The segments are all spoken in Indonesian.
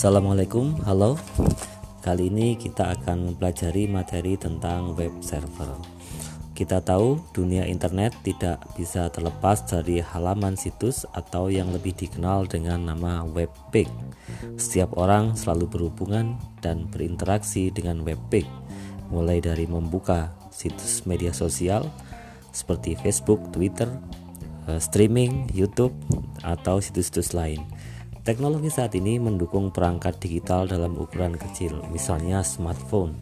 Assalamualaikum, halo. Kali ini kita akan mempelajari materi tentang web server. Kita tahu dunia internet tidak bisa terlepas dari halaman situs atau yang lebih dikenal dengan nama web page. Setiap orang selalu berhubungan dan berinteraksi dengan web page, mulai dari membuka situs media sosial seperti Facebook, Twitter, streaming, YouTube, atau situs-situs lain Teknologi saat ini mendukung perangkat digital dalam ukuran kecil, misalnya smartphone.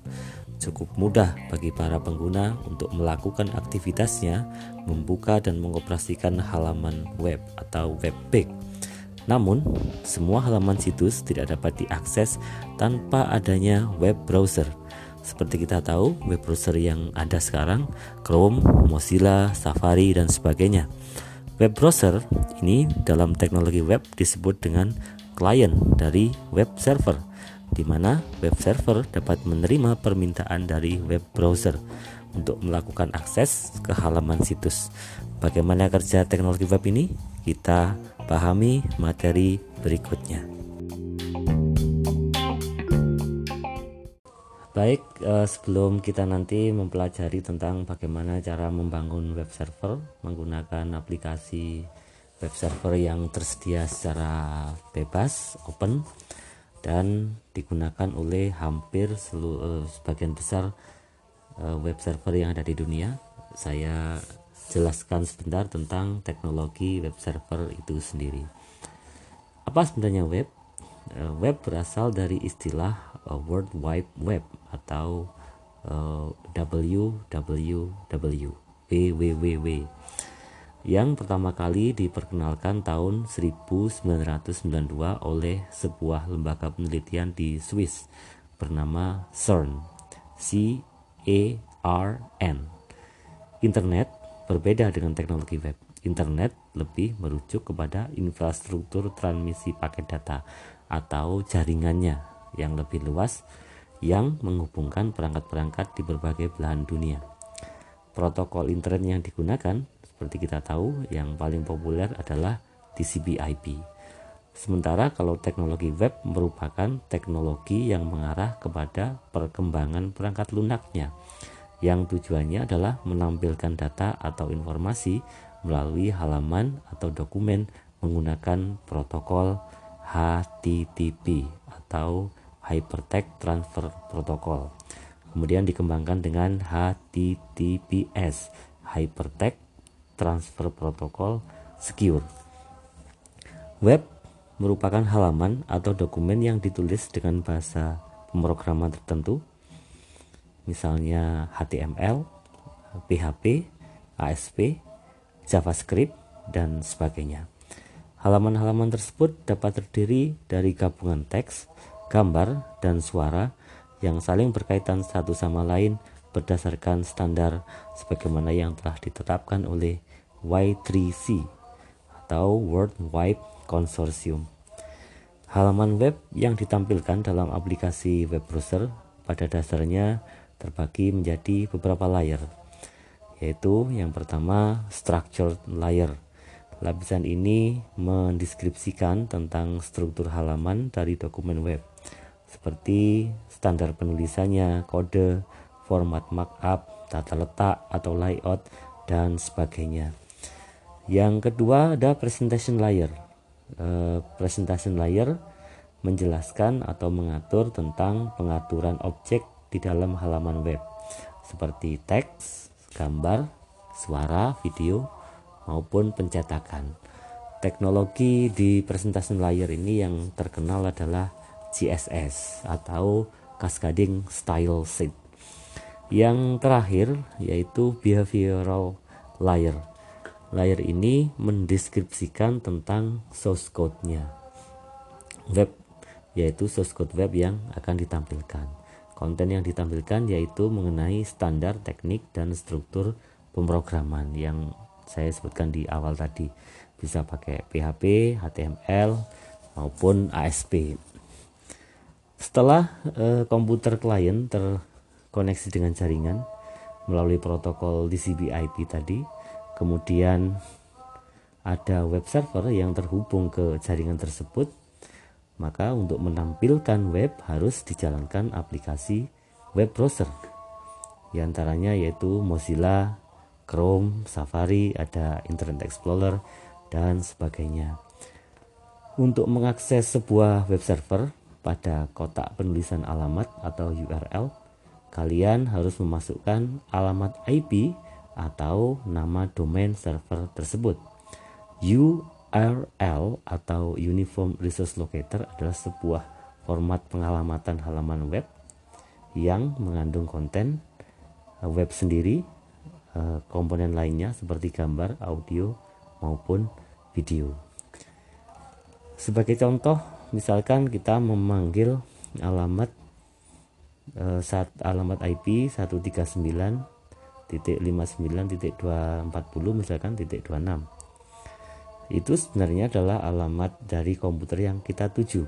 Cukup mudah bagi para pengguna untuk melakukan aktivitasnya, membuka dan mengoperasikan halaman web atau web page. Namun, semua halaman situs tidak dapat diakses tanpa adanya web browser. Seperti kita tahu, web browser yang ada sekarang Chrome, Mozilla, Safari, dan sebagainya. Web browser ini dalam teknologi web disebut dengan klien dari web server, di mana web server dapat menerima permintaan dari web browser untuk melakukan akses ke halaman situs. Bagaimana kerja teknologi web ini? Kita pahami materi berikutnya. Baik, eh, sebelum kita nanti mempelajari tentang bagaimana cara membangun web server menggunakan aplikasi web server yang tersedia secara bebas, open dan digunakan oleh hampir seluruh eh, sebagian besar eh, web server yang ada di dunia. Saya jelaskan sebentar tentang teknologi web server itu sendiri. Apa sebenarnya web? Eh, web berasal dari istilah uh, World Wide Web atau WWW WWW yang pertama kali diperkenalkan tahun 1992 oleh sebuah lembaga penelitian di Swiss bernama CERN C E R N. Internet berbeda dengan teknologi web Internet lebih merujuk kepada infrastruktur transmisi paket data atau jaringannya yang lebih luas yang menghubungkan perangkat-perangkat di berbagai belahan dunia. Protokol internet yang digunakan, seperti kita tahu, yang paling populer adalah TCP/IP. Sementara kalau teknologi web merupakan teknologi yang mengarah kepada perkembangan perangkat lunaknya, yang tujuannya adalah menampilkan data atau informasi melalui halaman atau dokumen menggunakan protokol HTTP atau Hypertext Transfer Protocol. Kemudian dikembangkan dengan HTTPS, Hypertext Transfer Protocol Secure. Web merupakan halaman atau dokumen yang ditulis dengan bahasa pemrograman tertentu, misalnya HTML, PHP, ASP, JavaScript, dan sebagainya. Halaman-halaman tersebut dapat terdiri dari gabungan teks, gambar, dan suara yang saling berkaitan satu sama lain berdasarkan standar sebagaimana yang telah ditetapkan oleh Y3C atau World Wide Consortium. Halaman web yang ditampilkan dalam aplikasi web browser pada dasarnya terbagi menjadi beberapa layer, yaitu yang pertama structured layer Lapisan ini mendeskripsikan tentang struktur halaman dari dokumen web, seperti standar penulisannya, kode, format markup, tata letak atau layout, dan sebagainya. Yang kedua ada presentation layer. E, presentation layer menjelaskan atau mengatur tentang pengaturan objek di dalam halaman web, seperti teks, gambar, suara, video, maupun pencetakan. Teknologi di presentation layer ini yang terkenal adalah CSS atau Cascading Style Sheet. Yang terakhir yaitu behavioral layer. Layer ini mendeskripsikan tentang source code-nya. Web yaitu source code web yang akan ditampilkan. Konten yang ditampilkan yaitu mengenai standar teknik dan struktur pemrograman yang saya sebutkan di awal tadi bisa pakai PHP, HTML maupun ASP. Setelah eh, komputer klien terkoneksi dengan jaringan melalui protokol TCP/IP tadi, kemudian ada web server yang terhubung ke jaringan tersebut, maka untuk menampilkan web harus dijalankan aplikasi web browser. Di antaranya yaitu Mozilla, Chrome, Safari, ada Internet Explorer, dan sebagainya. Untuk mengakses sebuah web server pada kotak penulisan alamat atau URL, kalian harus memasukkan alamat IP atau nama domain server tersebut. URL atau Uniform Resource Locator adalah sebuah format pengalamatan halaman web yang mengandung konten web sendiri, eh, komponen lainnya seperti gambar, audio, maupun video. Sebagai contoh, misalkan kita memanggil alamat eh, saat alamat IP 139.59.240 misalkan titik 26. Itu sebenarnya adalah alamat dari komputer yang kita tuju.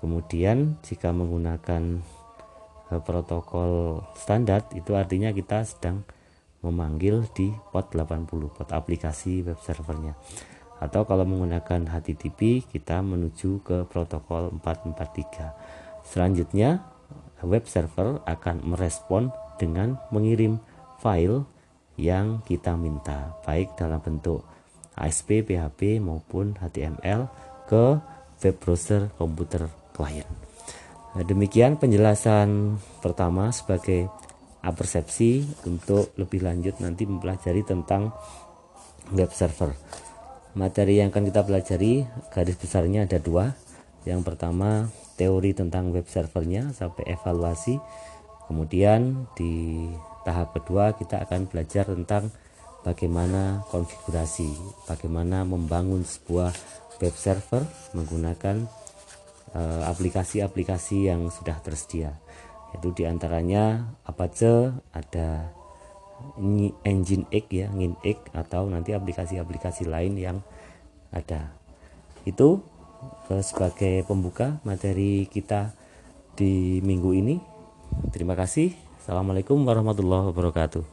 Kemudian jika menggunakan eh, protokol standar itu artinya kita sedang memanggil di port 80 port aplikasi web servernya atau kalau menggunakan HTTP kita menuju ke protokol 443 selanjutnya web server akan merespon dengan mengirim file yang kita minta baik dalam bentuk ASP, PHP maupun HTML ke web browser komputer klien. Demikian penjelasan pertama sebagai persepsi untuk lebih lanjut nanti mempelajari tentang web server. Materi yang akan kita pelajari garis besarnya ada dua. Yang pertama teori tentang web servernya sampai evaluasi. Kemudian di tahap kedua kita akan belajar tentang bagaimana konfigurasi bagaimana membangun sebuah web server menggunakan eh, aplikasi-aplikasi yang sudah tersedia. Yaitu di antaranya Apache ada engine X ya engine X atau nanti aplikasi-aplikasi lain yang ada. Itu eh, sebagai pembuka materi kita di minggu ini. Terima kasih. Assalamualaikum warahmatullahi wabarakatuh